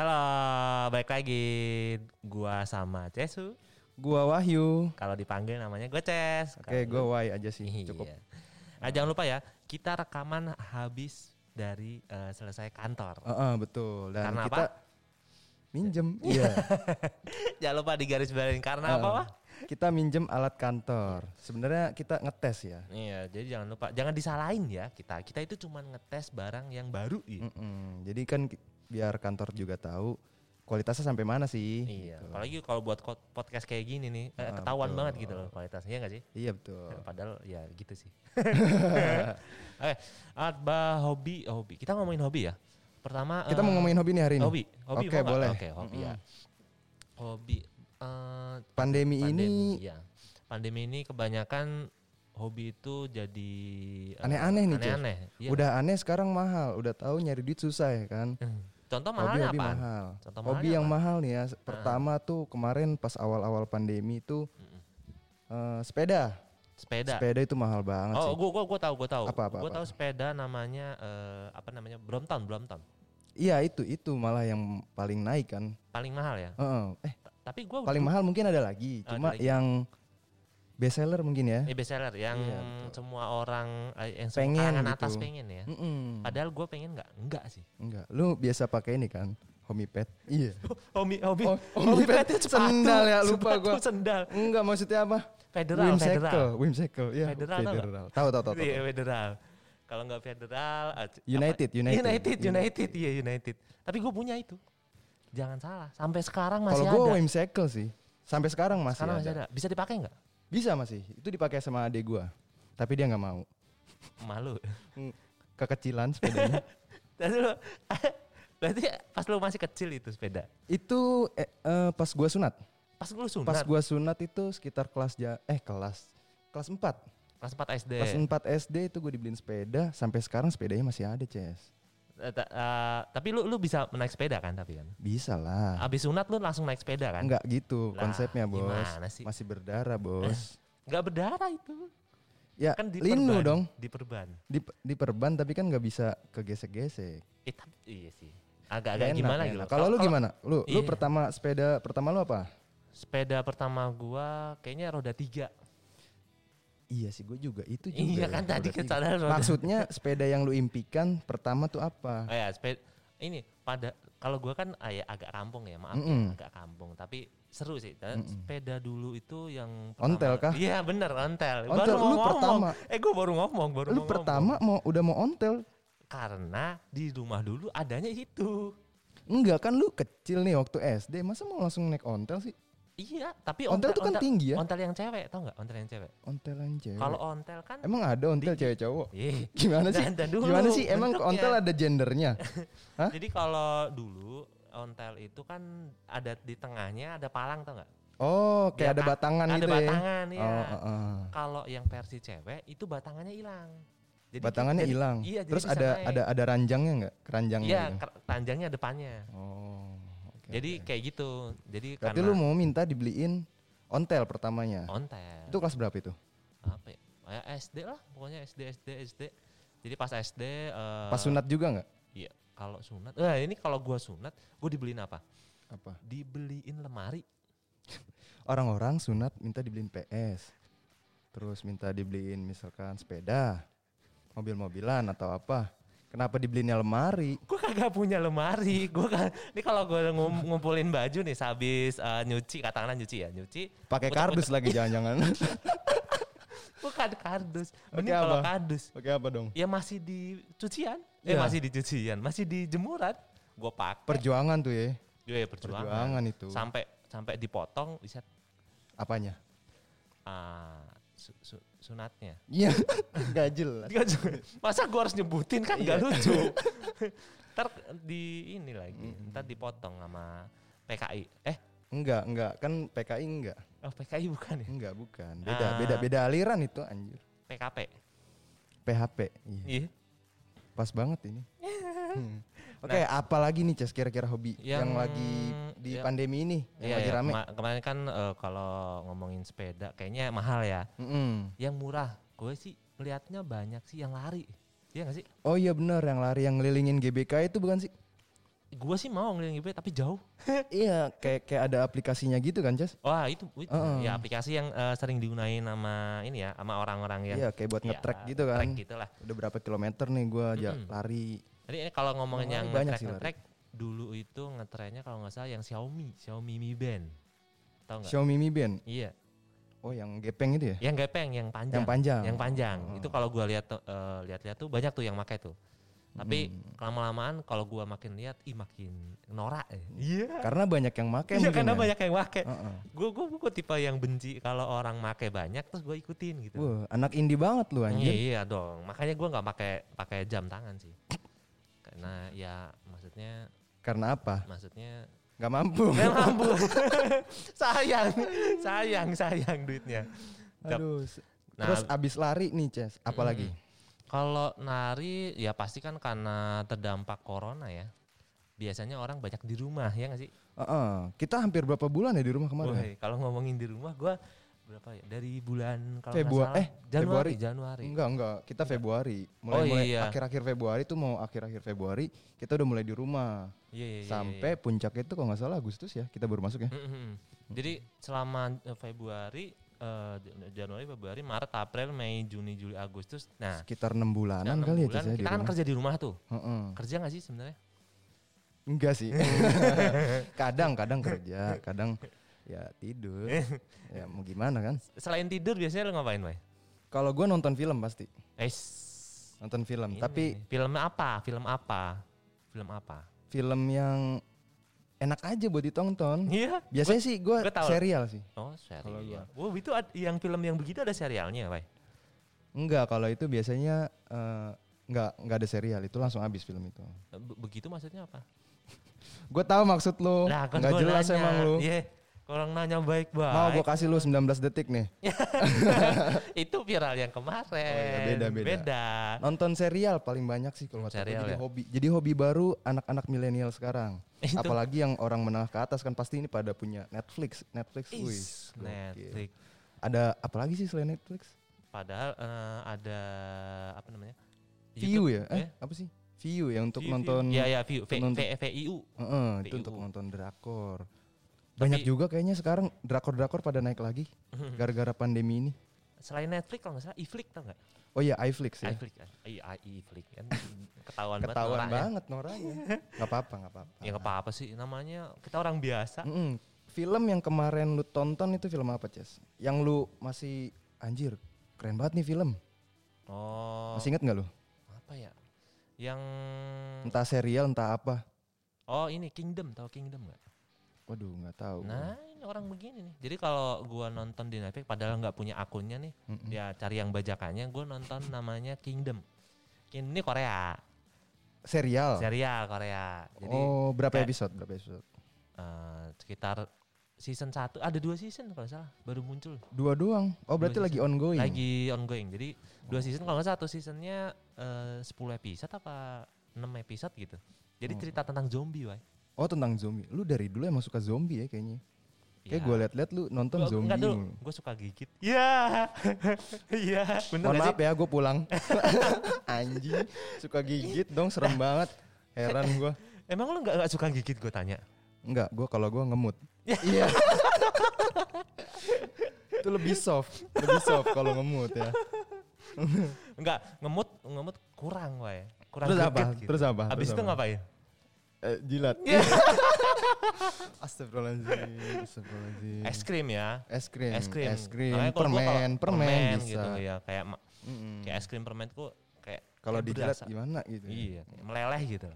Halo, balik lagi. Gua sama Cesu. Gua Wahyu. Kalau dipanggil namanya gue Ces. Oke, gua Wai aja sih. Iya. Cukup. Nah, jangan lupa ya, kita rekaman habis dari eh, selesai kantor. Heeh, betul. Dan Karena kita apa? minjem. Iya. jangan lupa digaris bawain karena apa, Heeh. Pak? Kita minjem alat kantor. Sebenarnya kita ngetes ya. Iya, jadi jangan lupa, jangan disalahin ya kita. Kita itu cuma ngetes barang yang baru. Iya. Mm-mm. Jadi kan biar kantor juga tahu kualitasnya sampai mana sih. Iya, gitu. apalagi kalau buat podcast kayak gini nih, eh, Ah, ketahuan betul. banget gitu loh kualitasnya, nggak sih? Iya betul. Padahal ya gitu sih. Oke, apa hobi hobi. Kita ngomongin hobi ya. Pertama Kita eh, mau ngomongin hobi nih hari ini. hobi. Hobi Oke, nggak? boleh. Oke, hobi ya. Hobi eh, Pandemi, ini ya. Pandemi ini kebanyakan hobi itu jadi eh, Aneh-aneh nih, Cez. Aneh-aneh. Iya. udah aneh sekarang mahal. Udah tahu nyari duit susah ya kan. Contoh mahalnya Hobi-hobi apa? mahal. Contoh Hobi yang apa? mahal nih ya. Pertama tuh kemarin pas awal-awal pandemi itu eh, sepeda. Sepeda. Sepeda itu mahal banget Oh, sih. gua gua gua tahu, gua tahu. Apa, apa, gua apa? tahu sepeda namanya eh, apa namanya? Brompton, Brompton. Iya itu itu malah yang paling naik kan. Paling mahal ya. Heeh. Eh Ta- Tapi gua paling mahal mungkin ada lagi. Ada Cuma lagi. yang best seller mungkin ya. Ini best seller yang Iya, betul. semua orang eh, yang semua Pengen gitu. atas pengen ya. Mm-mm. Padahal gue pengen nggak, enggak sih. Enggak. Lu biasa pakai ini kan? Homipad. Iya. Hobi, hobi, Oh, homipad itu sendal ya, lupa gua. Sendal. Enggak maksudnya apa? Federal, federal. Whimsical. Iya. Federal federal. Tahu tahu tahu. Iya federal. Kalau nggak federal, United, apa? United. United, United, iya United. Tapi gue punya itu. Jangan salah, sampai sekarang masih Kalau ada. gua whimsical sih. Sampai sekarang masih Sekarang ada. masih ada. Bisa dipakai nggak? Bisa masih. Itu dipakai sama adik gua. Tapi dia nggak mau. Malu. Mm, Kekecilan sepedanya. Lu, berarti pas lu masih kecil itu sepeda. itu eh, eh, pas gua sunat. Pas lu sunat, Pas gua sunat itu sekitar kelas ja eh kelas kelas 4. kelas 4 SD. Kelas 4 SD itu gue dibeliin sepeda, sampai sekarang sepedanya masih ada, Ces. Eh, tapi lu lu bisa naik sepeda kan tapi kan? Bisa lah. Abis sunat lu langsung naik sepeda kan? Enggak gitu Lah, konsepnya, Bos. gimana sih? Masih berdarah, Bos. Nggak berdarah itu. ya, Kan di linu dong. Di perban. Di diperban tapi kan nggak bisa kegesek-gesek. Eh, tapi, iya sih. Agak-agak Enak, gimana enak. gitu. Kalau lu gimana? Lu lu Iya. pertama sepeda pertama lu apa? Sepeda pertama gua kayaknya roda tiga. Iya sih, gue juga itu juga. Iya ya, kan tadi roda tiga. kesadaran. Maksudnya sepeda yang lu impikan pertama tuh apa? Oh ya, sepeda ini pada kalau gua kan ah, ya, agak kampung ya, maaf ya, Mm-mm. agak kampung, tapi seru sih. Dan Mm-mm. sepeda dulu itu yang Ontel kah? Iya, bener ontel. Ontel, baru lu mau pertama. ngomong. Eh, gua baru ngomong, baru Lu mau pertama ngomong. mau udah mau ontel? karena di rumah dulu adanya itu. Enggak kan lu kecil nih waktu SD, masa mau langsung naik ontel sih? Iya, tapi Ontel tuh kan tinggi ya? Ontel yang cewek, tau nggak? Ontel yang cewek. Ontel yang cewek. Kalau ontel kan Emang ada ontel cewek cowok? Ih, Gimana sih? dan- dan dulu Gimana sih? Emang bentuknya. ontel ada gendernya? Hah? Jadi kalau dulu ontel itu kan ada di tengahnya ada palang tau nggak? Oh, kayak Biar ada batangan ada gitu ya? batangan, iya. Oh, oh, oh. Kalau yang versi cewek itu batangannya hilang. Jadi Batangannya hilang. Iya, Terus ada naik. ada ada ranjangnya nggak? Keranjangnya. Iya, gitu? ker- ranjangnya depannya. Oh. Jadi oke. kayak gitu. Jadi Berarti karena lu mau minta dibeliin ontel pertamanya. ontel. Itu kelas berapa itu? apa ya? SD lah, pokoknya SD SD SD. Jadi pas SD eh, Pas sunat juga nggak? Iya, kalau sunat. Nah, ini kalau gua sunat, gua dibeliin apa? Apa? Dibeliin lemari. Orang-orang sunat minta dibeliin PS. Terus minta dibeliin misalkan sepeda, mobil-mobilan atau apa. Kenapa dibeliinnya lemari? Gue kagak punya lemari. Gue kan, ini kalau gue ngum- ngumpulin baju nih, habis eh, nyuci, katakanlah nyuci ya, nyuci. Pakai kardus lagi jangan-jangan. Bukan kardus. Mending kalau kardus. Pakai apa dong? Ya masih di cucian. Eh Iya. masih di cucian, masih di jemuran. Gue pakai. Perjuangan tuh ya. Iya, perjuangan. Perjuangan itu. Sampai sampai dipotong bisa Apanya? ah, su- su- sunatnya. Iya, gak jelas. Nggak juga. Masa gue harus nyebutin kan Iya. gak lucu. ntar di ini lagi, ntar dipotong sama PKI. Eh, Enggak, enggak. Kan PKI enggak. oh PKI bukan ya? Enggak, bukan. Beda, Ah. beda, beda aliran itu anjir. PKP. PHP. Iya. Iya. Pas banget ini. Hmm. Oke, apa lagi nih Ces kira-kira hobi yang, Yang- lagi di ya- pandemi ini yang Iya, lagi iya. rame? Kema- kemarin kan eh, kalau ngomongin sepeda kayaknya mahal ya. Mm-mm. Yang murah, gue sih ngeliatnya banyak sih yang lari. Iya gak sih? Oh iya benar yang lari yang ngelilingin GBK itu bukan sih? gua sih mau ngeliling GP tapi jauh. iya, kayak kayak ada aplikasinya gitu kan, Jas? Wah itu, itu Heeh. ya aplikasi yang eh, sering digunain sama ini ya, sama orang-orang yang Iya, kayak buat ya, nge-track gitu kan. track gitu lah. Udah berapa kilometer nih gua aja Mm-mm. lari. Jadi ini kalau ngomongin Oh, yang nge-track nge-track dulu itu ngetrennya kalau nggak salah yang Xiaomi, Xiaomi Mi Band. Tahu nggak? Xiaomi Mi Band. Iya, Oh, yang gepeng itu ya? yang gepeng, yang panjang. Yang panjang. Yang panjang. Oh. Itu kalau gua lihat eh, lihat-lihat tuh banyak tuh yang pakai tuh. Tapi Hmm. lama-lamaan kalau gua makin lihat, ih makin norak. eh. Iya. Karena banyak yang make Iya karena ya? banyak yang pakai. Heeh. Gue gue gue tipe yang benci kalau orang make banyak terus gue ikutin gitu. Wah, anak indie banget lu Iya, anjir. iya dong. Makanya gue nggak pakai pakai jam tangan sih. Karena ya maksudnya Karena apa? maksudnya Gak mampu. nggak mampu. sayang, sayang, sayang duitnya. Aduh. Nah, Terus abis lari nih, Ces, apa Mm-mm. lagi? kalau nari ya pasti kan karena terdampak corona ya. Biasanya orang banyak di rumah ya nggak sih? Heeh. Kita hampir berapa bulan ya di rumah kemarin? Kalau ngomongin di rumah gue berapa ya? Dari bulan kalau Februari- salah, eh, Januari, Februari. Januari. Enggak, enggak. Kita Februari. Mulai Oh, mulai iya. akhir-akhir Februari tuh mau akhir-akhir Februari kita udah mulai di rumah. Iya, iya, iya, Sampai puncaknya itu kalau nggak salah Agustus ya, kita baru masuk ya. Mm, mm, mm. Jadi selama eh, Februari, Jan- Januari, Februari, Maret, April, Mei, Juni, Juli, Agustus. Nah, Sekitar enam bulanan enam kali ya, bulan ya, di kita kan rumah. kerja di rumah tuh. Heeh. Kerja nggak sih sebenarnya? Enggak sih. kadang kadang kerja, kadang ya tidur. ya mau gimana kan? Selain tidur biasanya lo ngapain, Bay? Kalau gue nonton film pasti, Eh, nonton film. ini. Tapi film apa? Film apa? Film apa? film yang enak aja buat ditonton. Iya. Biasanya sih gue gua tahu. serial sih. Oh, serial. gua. Wow, itu ad- yang film yang begitu ada serialnya, Bay? Enggak, kalau itu biasanya eh, enggak enggak ada serial, itu langsung habis film itu. Be- begitu maksudnya apa? Gue tahu maksud lu. Nah, kan enggak gua jelas nanya. emang lu. Iya. Orang nanya baik-baik. Mau gue kasih lu 19 detik nih. itu viral yang kemarin. Oh iya, beda, beda. Nonton serial paling banyak sih kalau. Serial jadi ya? hobi. Jadi hobi baru anak-anak milenial sekarang. Itu. Apalagi yang orang menengah ke atas kan pasti ini pada punya Netflix. Netflix. Is. Netflix. Ada apa lagi sih selain Netflix? Padahal eh, ada apa namanya? View YouTube, ya? Eh, apa sih? View ya untuk View, nonton. View. Ya ya View, V, untuk V, nonton- VIU. Heeh, itu VIU. untuk nonton drakor. Banyak juga kayaknya sekarang drakor-drakor pada naik lagi gara-gara pandemi ini. Selain Netflix kalau nggak salah, iFlix tau nggak? Oh iya, iFlix ya. iFlix kan? IFlix kan ketahuan, Ketahuan banget. noranya. Gak apa-apa, gak apa-apa. Ya nggak apa-apa sih namanya kita orang biasa. Mm-mm. Film yang kemarin lu tonton itu film apa, Ces? Yang lu masih anjir, keren banget nih film. Oh, Masih inget nggak lu? apa ya? Yang Entah serial, entah apa. oh ini Kingdom, tahu Kingdom nggak? Waduh, nggak tahu. Nah ini orang begini nih. Jadi kalau gua nonton di Netflix, padahal nggak punya akunnya nih, Mm-mm. ya cari yang bajakannya. Gua nonton namanya Kingdom. Ini Korea, Serial. serial Korea. Jadi oh, berapa kayak- episode? Berapa episode? eh, sekitar season 1 ada dua season kalau salah baru muncul Dua doang. Oh, berarti Dua lagi ongoing. lagi ongoing jadi dua season kalau nggak salah satu seasonnya eh, 10 episode apa 6 episode gitu jadi Oh. cerita tentang zombie wai Oh, tentang zombie. Lu dari dulu emang suka zombie ya kayaknya. Kayak Iya. gue liat-liat lu nonton Gua- zombie. enggak dulu mulu. gue suka gigit iya iya Mohon maaf ya, gue pulang. Anjing, suka gigit dong, serem banget. Heran gue. emang lu nggak nggak suka gigit gue tanya Enggak, gue kalau gue ngemut. Iya. itu lebih soft, lebih soft kalau ngemut ya. Enggak, ngemut ngemut kurang wai kurang Terus apa? gitu. Terus apa? habis Terus itu apa? ngapain Eh, jilat. Iya. Astagfirullahaladzim. Astagfirullahaladzim. es krim ya Es krim. es krim Es krim. Makanya kalau kalau Permen, permen, bisa. gitu ya kayak Mm-mm. kayak es krim permen tuh kayak Kalau kayak dijilat berasa. gimana gitu. ya? iya meleleh gitu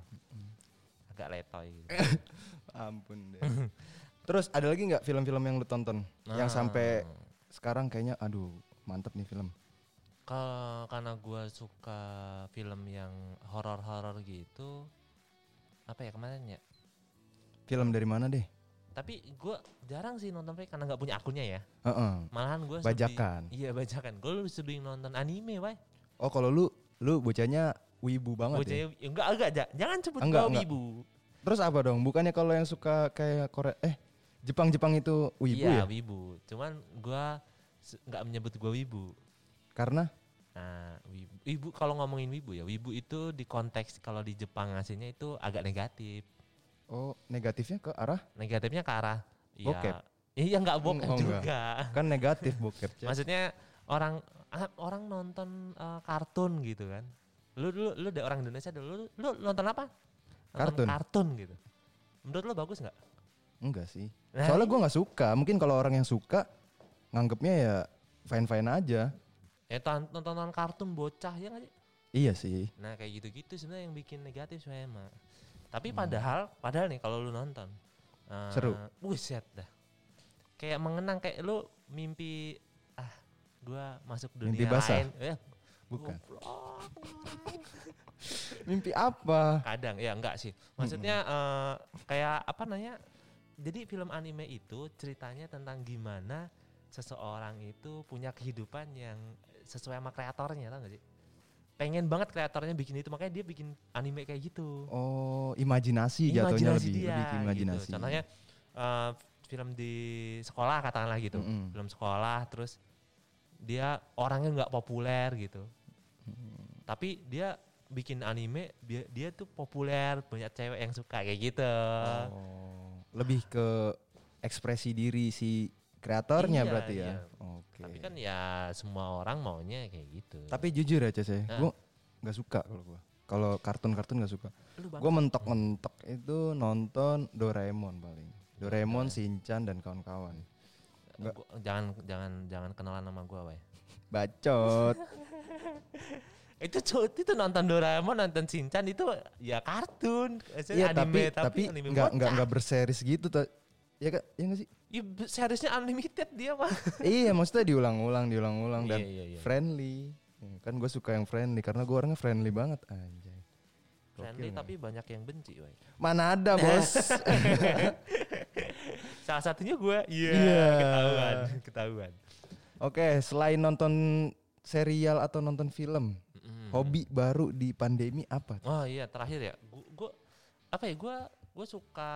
agak letoy gitu. Ampun deh. Terus ada lagi nggak film-film yang lu tonton yang sampai Nah, sekarang kayaknya aduh mantep nih film. ke- karena gue suka film yang horor-horor gitu apa ya kemarin ya Film dari mana deh? tapi gue jarang sih nonton film karena nggak punya akunnya ya Heeh. malahan gue Bajakan. iya bajakan gue lebih sering nonton anime wai Oh kalau lu lu bocahnya wibu banget ya. bocahnya enggak enggak ja- jangan sebut Enggak, enggak. wibu Terus apa dong? Bukannya kalau yang suka kayak Korea eh Jepang-Jepang itu wibu iya ya? wibu cuman gue nggak menyebut gue wibu Karena Nah, wibu, wibu kalau ngomongin wibu ya, wibu itu di konteks kalau di Jepang aslinya itu agak negatif. Oh, negatifnya ke arah Negatifnya ke arah ya, Bokep? Iya nggak bokep Oh, enggak. juga. kan negatif bokep. Maksudnya orang ah, orang nonton eh, kartun gitu kan. Lu dulu lu dari orang Indonesia dulu lu, lu nonton apa? Nonton Kartun. Kartun gitu. Menurut lu bagus nggak? Enggak sih. Nah, Soalnya gue nggak suka. Mungkin kalau orang yang suka nganggepnya ya fine fine aja. Ya ton- tontonan kartun bocah ya nggak sih? Iya sih. Nah kayak gitu-gitu sebenarnya yang bikin negatif sebenarnya mah. Tapi Hmm. padahal padahal nih kalau lu nonton eh, Seru. Buset dah. Kayak mengenang kayak lu mimpi ah gua masuk dunia Mimpi basah? lain. Ya, Bukan. Mimpi apa? Kadang ya enggak sih. Maksudnya eh, kayak apa namanya? Jadi film anime itu ceritanya tentang gimana seseorang itu punya kehidupan yang sesuai sama kreatornya tau gak sih? Pengen banget kreatornya bikin itu makanya dia bikin anime kayak gitu. Oh, imajinasi, jatuhnya lebih dia, lebih ke imajinasi. Gitu. Contohnya eh, film di sekolah katakanlah gitu. Mm-mm. Film sekolah terus dia orangnya nggak populer gitu. Tapi dia bikin anime dia, dia tuh populer, banyak cewek yang suka kayak gitu. Oh, lebih ke ekspresi diri si kreatornya Iya, berarti ya. iya. Oke. Tapi kan ya semua orang maunya kayak gitu. Tapi jujur ya Cece, Nah. gue nggak suka kalau gue. Kalau kartun-kartun nggak suka. Gue mentok-mentok itu nonton Doraemon paling. Doraemon, Shinchan dan kawan-kawan. nggak. gua- jangan jangan jangan kenalan sama gua, Wai. Bacot. Itu itu nonton Doraemon, nonton Shinchan itu ya kartun. Iya tapi anime, tapi anime nggak nggak bocah. nggak berseris gitu. Ya kak, ya nggak sih? Ya, seriesnya unlimited dia mah. iya, maksudnya diulang-ulang, diulang-ulang dan Iya, iya, iya. friendly. Ya, Kan gue suka yang friendly karena gue orangnya friendly banget anjay. Friendly Gokil, tapi banyak yang benci, Wai. Mana ada bos? Salah satunya gua, iya, Iya. ketahuan, ketahuan. Oke, selain nonton serial atau nonton film, Mm. hobi baru di pandemi apa? Oh iya, terakhir ya. Gua apa ya? Gua gua suka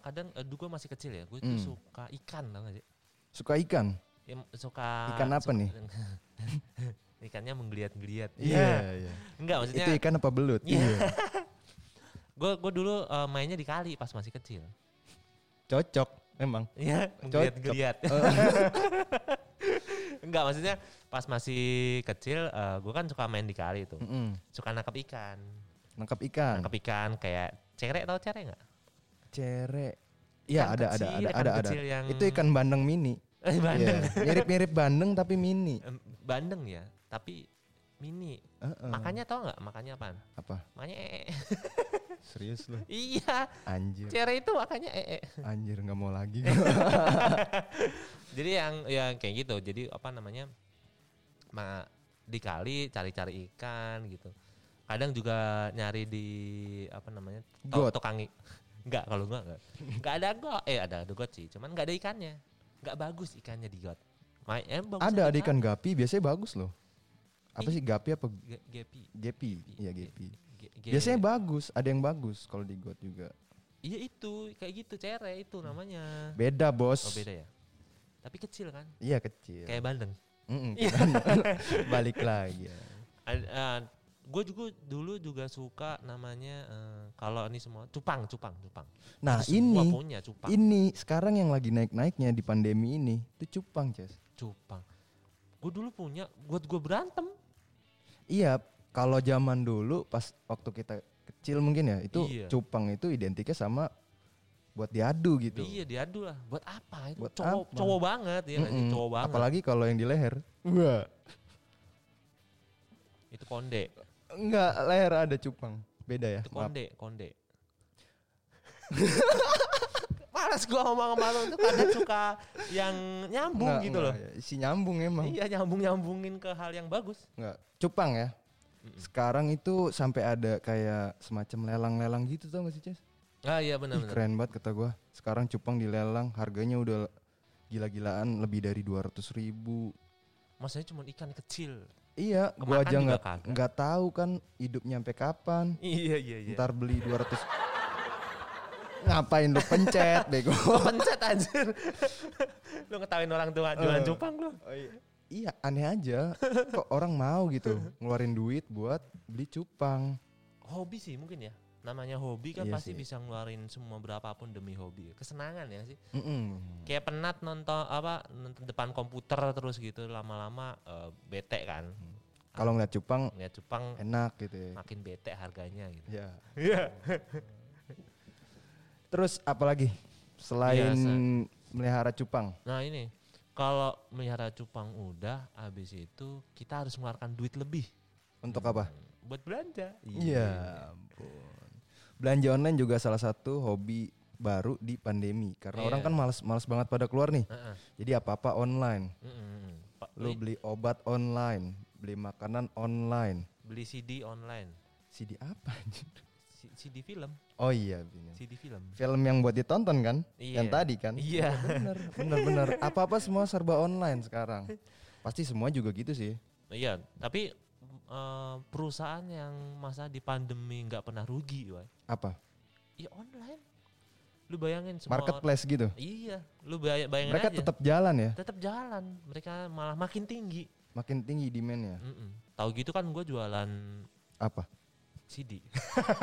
kadang eh, dulu gua masih kecil ya. Tuh Hmm. suka ikan tau gak sih? Suka ikan? Ya, suka Ikan apa suka- nih? Ikannya menggeliat-geliat. iya. Enggak maksudnya Itu ikan apa belut? Iya. Gue gue dulu eh, mainnya di kali pas masih kecil. Cocok, emang. Iya, menggeliat-geliat. Enggak maksudnya pas masih kecil gue kan suka main di kali itu. Mm-mm. Suka nangkap ikan. Nangkap ikan. Nangkap ikan kayak cerek tau cerek nggak? Cere. Iya, ada, ada, ada, ada, ada. kecil yang- Itu ikan bandeng mini. Eh, bandeng. Iya, Mirip-mirip bandeng tapi mini. Bandeng ya, tapi mini. Heeh. Makanya tau nggak? Makanya apaan? apa? Makanya ee. Serius lu? iya, Anjir. cerek itu makanya ee. Anjir nggak mau lagi. Jadi yang yang kayak gitu. Jadi apa namanya? Ma, di kali cari-cari ikan gitu. Kadang juga nyari di apa namanya? to- Got. Tukang Enggak, kalau enggak enggak. Enggak ada got. Eh ada ada got sih, cuman enggak ada ikannya. Enggak bagus ikannya di got. Ma, em, bagus ada ada ikan gapi biasanya bagus loh. Apa Ih. sih gapi apa Gepi. gepi? Iya ge- Biasanya bagus, ada yang bagus kalau di got juga. Iya itu, kayak gitu cere itu namanya. Beda bos. Oh beda ya. Tapi kecil kan, Iya kecil. kayak bandeng. Balik lagi. ya. Gue juga dulu juga suka namanya eh, kalau ini semua cupang, cupang, cupang. Nah semua ini, punya cupang, ini sekarang yang lagi naik-naiknya di pandemi ini itu cupang, Ces. cupang. Gue dulu punya, buat gue berantem. Iya, kalau zaman dulu pas waktu kita kecil mungkin ya itu Iya. cupang itu identiknya sama buat diadu gitu. Iya diadu lah. Buat apa? Itu Buat cowok, apa? cowok banget ya, sih? Mm-mm, cowok banget. Apalagi kalau yang di leher. Wah, Itu konde, enggak leher ada cupang. Beda ya. itu Maaf. konde, konde. Malas gua ngomong sama lu tuh kadang suka yang nyambung Enggak, gitu loh. enggak, ya. Si nyambung emang. Iya nyambung nyambungin ke hal yang bagus. Enggak. Cupang ya. Mm-mm. Sekarang itu sampai ada kayak semacam lelang-lelang gitu tau gak sih, Ces? Ah iya Ih, benar-benar. keren banget kata gua. Sekarang cupang dilelang, harganya udah gila-gilaan lebih dari 200 ribu. Maksudnya cuma ikan kecil. Iya, gua Kemakan aja juga nggak nggak tahu kan hidup nyampe kapan. Iya iya iya. Ntar beli 200 Ngapain lu pencet bego? pencet anjir. lu ngetawain orang tua jualan Eh. cupang lu. iya, aneh aja. Kok orang mau gitu ngeluarin duit buat beli cupang. Hobi sih mungkin ya. Namanya hobi kan Iya pasti sih. bisa ngeluarin semua berapapun demi hobi. Kesenangan ya sih. Mm-mm. Kayak penat nonton apa nonton depan komputer terus gitu lama-lama eh, bete kan. Kalau ngeliat cupang Ngeliat cupang enak gitu ya. makin bete harganya gitu. Ya. Iya. Terus apalagi selain Biasa. melihara cupang? Nah ini kalau melihara cupang udah habis itu kita harus mengeluarkan duit lebih Untuk apa? buat belanja. Iya ampun. Belanja online juga salah satu hobi baru di pandemi karena Iya. orang kan males males banget pada keluar nih. Heeh. Jadi apa-apa online. Mm, mm, mm. Pak, Lu beli, obat online, beli makanan online. beli CD online, CD apa anjir? CD film, Oh iya, bener. CD film. film yang buat ditonton kan? Iya. Yang tadi kan? Iya. Bener, bener, bener. Apa-apa semua serba online sekarang. Pasti semua juga gitu sih. Iya, tapi eh, perusahaan yang masa di pandemi nggak pernah rugi, woy. Apa? Iya online. Lu bayangin semua orang- Marketplace gitu. Iya, lu bay- bayangin Mereka aja. tetap jalan ya, tetap jalan. Mereka malah makin tinggi. makin tinggi demandnya. Mm-mm. Tahu gitu kan gue jualan Apa? CD.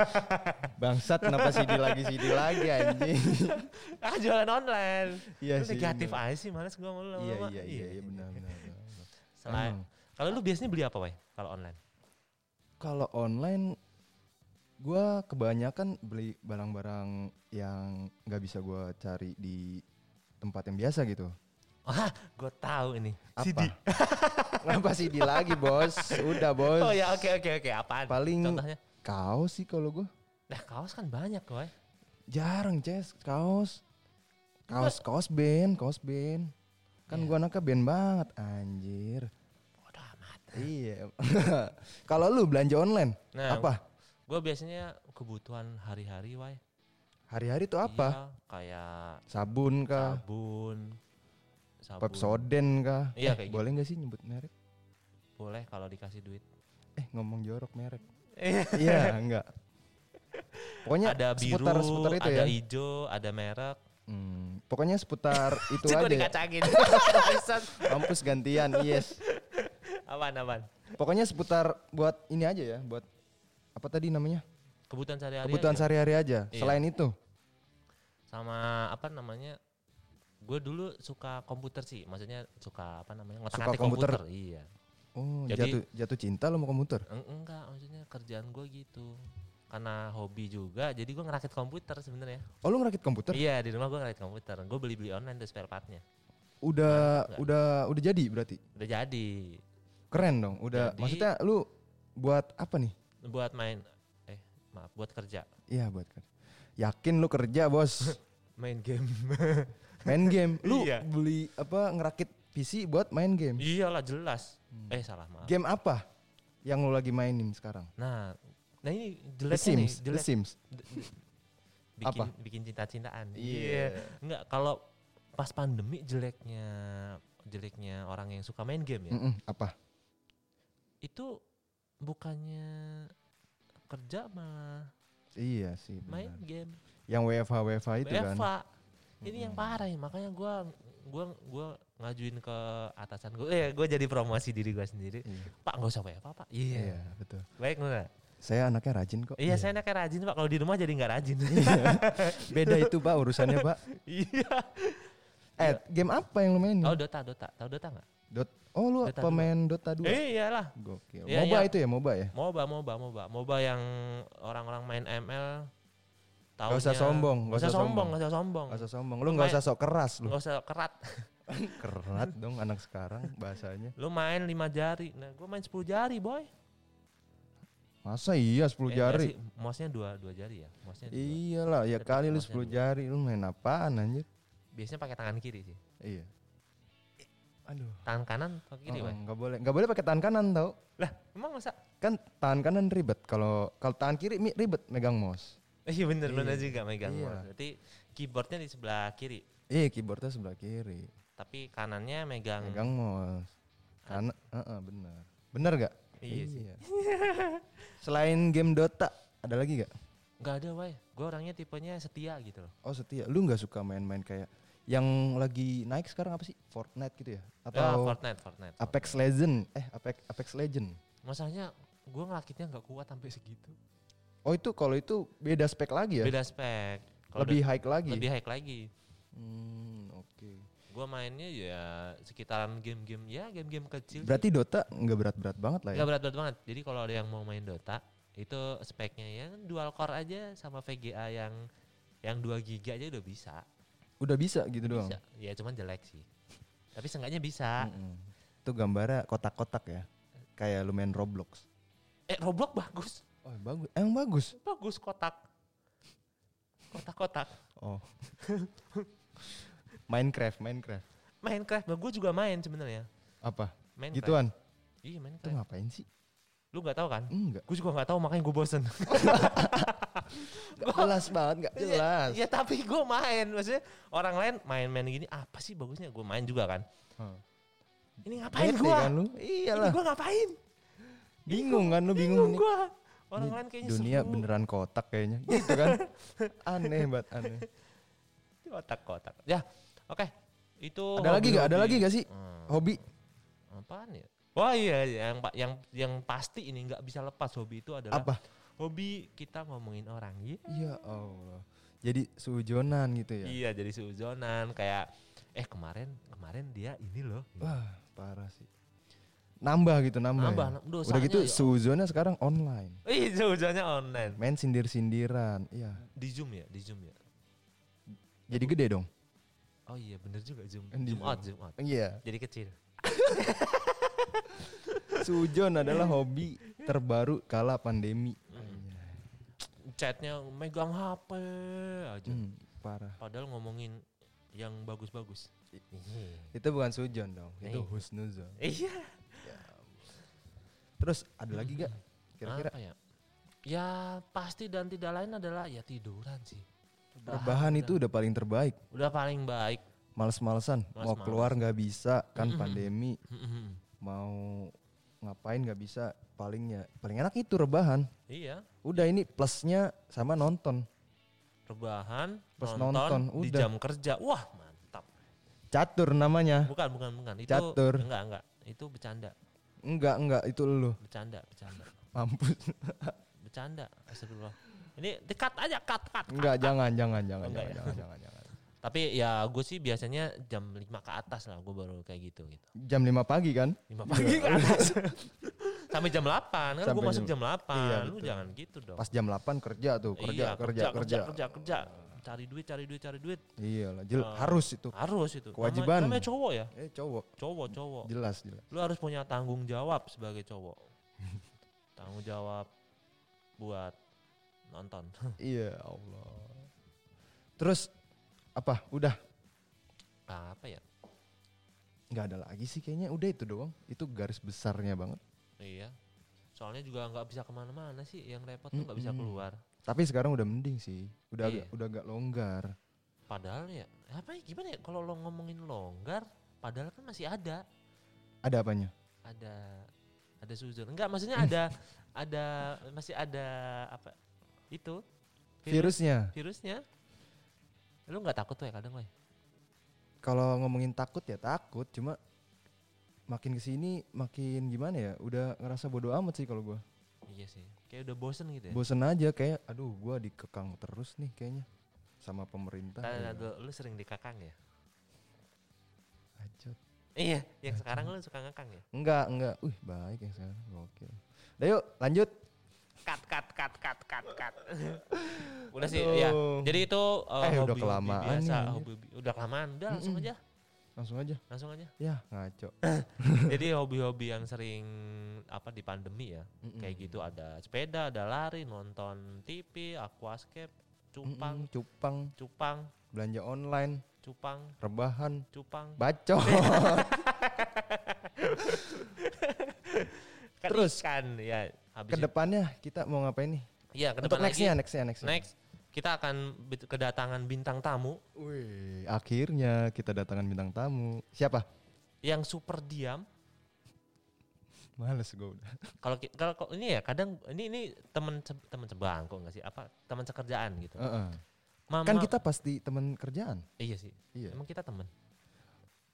Bangsat kenapa CD lagi CD lagi anjing? ah jualan online. Iya sih, negatif bener. aja sih, males gue mau Iya iya iya iya benar benar. benar. Selain, kalau lu biasanya beli apa, Wai? Kalau online? Kalau online gua kebanyakan beli barang-barang yang nggak bisa gua cari di tempat yang biasa gitu. Wah, gue tahu ini. Apa? CD. Kenapa CD lagi, Bos? Udah, Bos. Oh ya, oke oke oke. Apaan? Paling- Contohnya? Kaos sih kalau gua. Nah, kaos kan banyak, Wai. Jarang, Ces, kaos. Kaos kaos band, kaos band. Kan Iya. gua anaknya band banget, anjir. Iya. Kalau lu belanja online, Nah, apa? Gue biasanya kebutuhan hari-hari, Wai. Hari-hari tuh apa? Iya, kayak Sabun kah? sabun. Sabun. Pepsoden kah? Iya, Eh, kayak gitu. boleh nggak sih nyebut merek? Boleh kalau dikasih duit. Eh, ngomong jorok merek. Iya. iya, enggak. Pokoknya ada biru, seputar seputar itu ada ya. hijau, ada merek. Hmm, pokoknya seputar itu aja. dikacangin. Bangsat. Kampus gantian, yes. Apaan, apaan? Pokoknya seputar buat ini aja ya, buat apa tadi namanya? Kebutuhan sehari-hari Kebutuhan aja. sehari-hari aja. Iya. Selain itu, Sama apa namanya? Gue dulu suka komputer sih, maksudnya suka apa namanya? Suka ngotak-ngatik komputer? Iya. oh Jadi- jatuh jatuh cinta lo mau komputer? Eng- enggak, maksudnya kerjaan gue gitu. Karena hobi juga, jadi gue ngerakit komputer sebenarnya. Oh lu ngerakit komputer? Iya, di rumah gue ngerakit komputer. Gue beli-beli online tuh spare partnya. Udah Enggak. udah udah jadi berarti. Udah jadi. Keren dong. Udah Jadi- maksudnya lu buat apa nih? Buat main, eh maaf, buat kerja. Iya buat kerja. Yakin lu kerja, Bos? Main game. main game. Lu Iya. beli apa ngerakit PC buat main game. Iyalah jelas. Hmm. Eh salah maaf. Game apa yang lu lagi mainin sekarang? Nah, nah ini The jeleknya nih, Sims. The jelek. Sims. Bikin Apa? bikin cinta-cintaan. Iya. Enggak, kalau pas pandemi jeleknya jeleknya orang yang suka main game ya. Mm-mm, apa? Itu bukannya kerja malah Iya sih main benar. game. Yang WFH WFH itu kan. WFA. Ini yang parah ya, makanya gua gua gua ngajuin ke atasan gue, eh gue jadi promosi diri gue sendiri. Iya. Pak nggak usah WFA pak. Iya. Iya, betul. Baik nggak? Saya anaknya rajin kok. Iya, saya anaknya rajin pak. Kalau di rumah jadi nggak rajin. Beda itu, Pak, urusannya, Pak. iya. Eh, game apa yang lu mainin? Oh Dota, Dota. Tahu Dota nggak? Dot. Oh, lu Dota pemain Dota 2. Eh iyalah. Gokil. Iya, MOBA iya. itu ya, MOBA ya? MOBA, MOBA, MOBA. MOBA yang orang-orang main ML Gak usah sombong, Gak usah sombong, gak usah sombong. Gak usah sombong. Lu gak usah sok keras lu. Gak usah kerat. Kerat dong anak sekarang bahasanya. Lu main lima jari. Nah, gue main 10 jari, boy. Masa iya 10 Eh, jari? sih, Mouse-nya dua, dua jari ya. Mouse-nya. Iyalah, ya kali lu mouse-nya 10 dua. jari. Lu main apaan anjir? Biasanya pakai tangan kiri sih. Iya. Aduh. Tangan kanan pakai kiri, Oh, boy. nggak boleh, nggak boleh pakai tangan kanan tau? Lah, emang masa? Kan tangan kanan ribet. Kalau kalau tangan kiri mi- ribet megang mouse. Iya bener, bener Iya. juga megang Iya. mouse. Berarti keyboardnya di sebelah kiri. Iya, keyboardnya sebelah kiri. Tapi kanannya megang. Megang mouse. Kanan, heeh, bener. Bener gak? Iya sih. Selain game Dota, ada lagi gak? Gak ada, boy. Gue orangnya tipenya setia gitu loh. Oh setia. Lu nggak suka main-main kayak yang lagi naik sekarang apa sih? Fortnite gitu ya? Ya, Atau Fortnite, Fortnite. Apex Legend? Eh, Apex Apex Legend. Masalahnya gue ngerakitnya nggak kuat sampai segitu. Oh itu kalau itu beda spek lagi ya? Beda spek. Kalau Lebih high lagi. lebih high lagi. Hmm, oke. Gua mainnya ya sekitaran game-game ya game-game kecil. sih. Berarti Dota nggak berat-berat banget lah ya? Nggak berat-berat banget. Jadi kalau ada yang mau main Dota, itu speknya ya dual core aja sama VGA yang yang 2 giga aja udah bisa. Udah bisa gitu doang. Bisa. Ya cuman jelek sih. Tapi seenggaknya bisa. Mm-mm. Itu gambarnya kotak-kotak ya. Kayak lu main Roblox. Eh Roblox bagus. Oh, bagus. Emang bagus. Bagus kotak. Kotak-kotak. Oh. Minecraft, Minecraft. Minecraft, gue juga main sebenarnya. Apa? Minecraft. Gituan. Iya Itu Minecraft. ngapain sih? Lu nggak tahu kan? Enggak. Gue juga nggak tahu makanya gue bosen. Gak jelas banget, gak jelas. ya tapi gue main, maksudnya orang lain main-main gini apa sih bagusnya? Gue main juga kan. Hmm. Ini ngapain gue? kan lu? Ini Iyalah. gue ngapain? Bingung kan lu bingung, Bingung gue. Orang Ini lain kayaknya dunia seru. beneran kotak kayaknya. Gitu kan. aneh banget aneh. Kotak-kotak. Ya, oke. Itu Ada lagi gak? Ada lagi gak sih? Hmm, Hobi? apaan ya? Wah iya, yang pa- yang yang pasti ini nggak bisa lepas hobi itu adalah Apa? hobi kita ngomongin orang. Iya. Ya Allah. Jadi sujonan gitu ya. Iya, jadi sujonan kayak eh kemarin kemarin dia ini loh. Wah, parah sih. Nambah gitu, nambah. Nambah, ya? nam- Udah dosanya gitu ya. sekarang online. Ih, sujonnya online. Main sindir-sindiran. Iya. Di Zoom ya, di Zoom ya. Jadi gede dong. Oh iya, bener juga Zoom. Zoom out, Zoom out. Iya. Jadi kecil. Sujon adalah hobi terbaru kala pandemi. Chatnya megang HP aja. Hmm, parah. Padahal ngomongin yang bagus-bagus. Itu bukan sujon dong. Itu Iya. husnuzon. Iya. Terus ada lagi gak? Kira-kira Apa ya? Ya pasti dan tidak lain adalah ya tiduran sih. rebahan itu udah paling terbaik. Udah paling baik. Males-malesan, mau Males-males. keluar nggak bisa kan pandemi. Mau ngapain nggak bisa. Palingnya paling enak itu rebahan. Iya. Udah ini plusnya sama nonton. Rebahan, Pas nonton, nonton, di udah. jam kerja. Wah mantap. Catur namanya. Bukan, bukan, bukan. Itu Catur. enggak, enggak. Itu bercanda, Enggak, enggak itu lu. bercanda, bercanda. Mampus. Bercanda. Astagfirullah. Ini dekat aja, cut, cut. cut. enggak, jangan, jangan, jangan, Enggak jangan, ya? jangan, jangan, jangan. Tapi ya gue sih biasanya jam 5 ke atas lah gue baru kayak gitu gitu. Jam 5 pagi kan? 5 pagi ke atas. Sampai jam 8 kan gue masuk jam- jam 8. Iya, Lu betul. jangan gitu dong. Pas jam 8 kerja tuh, kerja, Iya, kerja, kerja. kerja, kerja, Cari duit, cari duit, cari duit. Iyalah, jel- Ah. harus itu. Harus itu. Kewajiban. Namanya, namanya cowok ya. Eh cowok, Cowok, cowok. jelas, jelas. Lu harus punya tanggung jawab sebagai cowok. tanggung jawab buat nonton. Iya Allah. Terus apa? Udah apa ya? nggak ada lagi sih kayaknya. Udah itu doang. Itu garis besarnya banget. Iya. Soalnya juga nggak bisa ke mana-mana sih. Yang repot tuh nggak bisa keluar. Tapi sekarang udah mending sih. Udah Iya. agak, udah agak longgar. Padahal ya, apa ya gimana ya kalau lo ngomongin longgar, padahal kan masih ada, Ada apanya? ada, ada suzon. Enggak, maksudnya ada, ada masih ada apa itu Virusnya. virusnya. Lu nggak takut tuh ya kadang lah. Kalau ngomongin takut ya takut. Cuma makin ke sini makin gimana ya? Udah ngerasa bodoh amat sih kalau gua. Iya sih, kayak udah bosen gitu ya. Bosen aja kayak, aduh gua dikekang terus nih kayaknya sama pemerintah. Kan Ya. ada- lu sering dikakang ya? Bacot. Iya, yang sekarang lu suka ngakang ya? Enggak, enggak. Wih, baik yang sekarang. Gokil. Udah yuk, lanjut. Cut, cut, cut, cut, cut, cut. udah sih, Aduh. ya. Jadi itu uh, Eh, udah hobi-hobi kelamaan biasa, nih, anjir. hobi, udah kelamaan. Udah langsung aja, Langsung aja. langsung aja. Ya, ngaco. Jadi hobi-hobi yang sering apa di pandemi ya, Mm-mm. kayak gitu ada sepeda, ada lari, nonton TV, aquascape, cupang, Mm-mm, cupang, cupang, belanja online, cupang, rebahan, cupang. bacot. Kan Terus, ikan ya habis itu. Ke depannya kita mau ngapain nih? Iya, ke Untuk depan lagi. nextnya, nextnya, nextnya. Next, kita akan kedatangan bintang tamu Wih, akhirnya kita datangan bintang tamu. Siapa? yang super diam. Males gue udah. Kalau kalau ini ya kadang ini ini teman teman sebangku enggak sih? Apa teman sekerjaan gitu. Heeh. Mama, Kan kita pasti teman kerjaan. iya sih. Iya. Emang kita teman.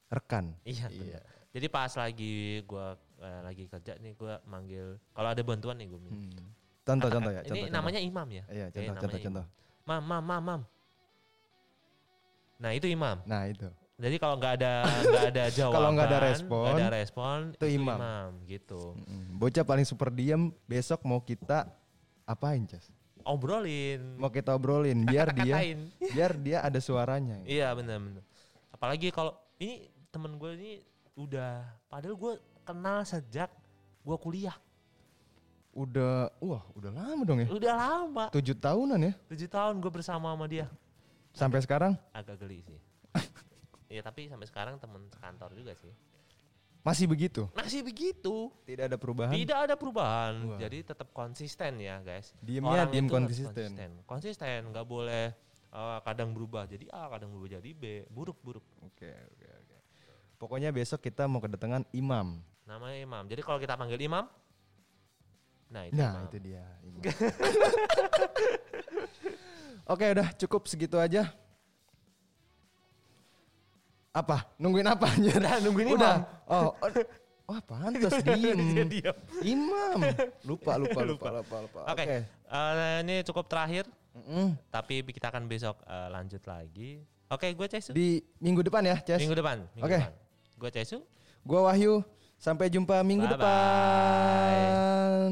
Rekan. Iya. Iya. Jadi pas lagi gua eh, lagi kerja nih gua manggil kalau ada bantuan nih gua minta. Hmm. Contoh, Katakan- contoh ya. Ini Contoh, namanya imam ya. contoh. Iya, Oke, contoh, namanya contoh, imam. contoh. Mam, mam, mam, mam. Nah itu imam. Nah itu. Jadi kalau nggak ada nggak ada jawaban, Kalau nggak ada respon, ada respon, itu imam. gitu. Mm-mm. Bocah paling super diem. Besok mau kita apain, Cas? Obrolin, Mau kita obrolin biar dia biar dia ada suaranya. Iya benar benar. Apalagi kalau ini temen gue ini udah, padahal gue kenal sejak gue kuliah. Udah, wah, udah lama dong ya. Udah lama, Tujuh tahunan ya. tujuh tahun gue bersama sama dia. Sampai sekarang Agak geli sih. Iya tapi sampai sekarang temen sekantor juga sih. masih begitu. Masih begitu. Tidak ada perubahan. Tidak ada perubahan. Wah. Jadi tetap konsisten ya guys. Diemnya Orang diem konsisten. Konsisten, konsisten. nggak boleh eh, kadang berubah jadi A, kadang berubah jadi B. Buruk buruk. Oke, oke, oke. Pokoknya besok kita mau kedatangan imam. Namanya imam. Jadi kalau kita panggil imam, nah itu Nah, imam. itu dia. imam. Oke, udah cukup segitu aja. Apa? Nungguin apa anjir? Udah, nungguin Udah. Oh, oh, wah pantas diem. Dia diam. Imam. Lupa, lupa, lupa, lupa, lupa. Oke, eh, ini cukup terakhir. Mm-mm. Tapi kita akan besok eh, lanjut lagi. Oke, gue Cesu. Di minggu depan ya, Ces. Minggu depan. Oke. depan. Gue Cesu. Gua Wahyu. Sampai jumpa minggu Bye-bye. depan.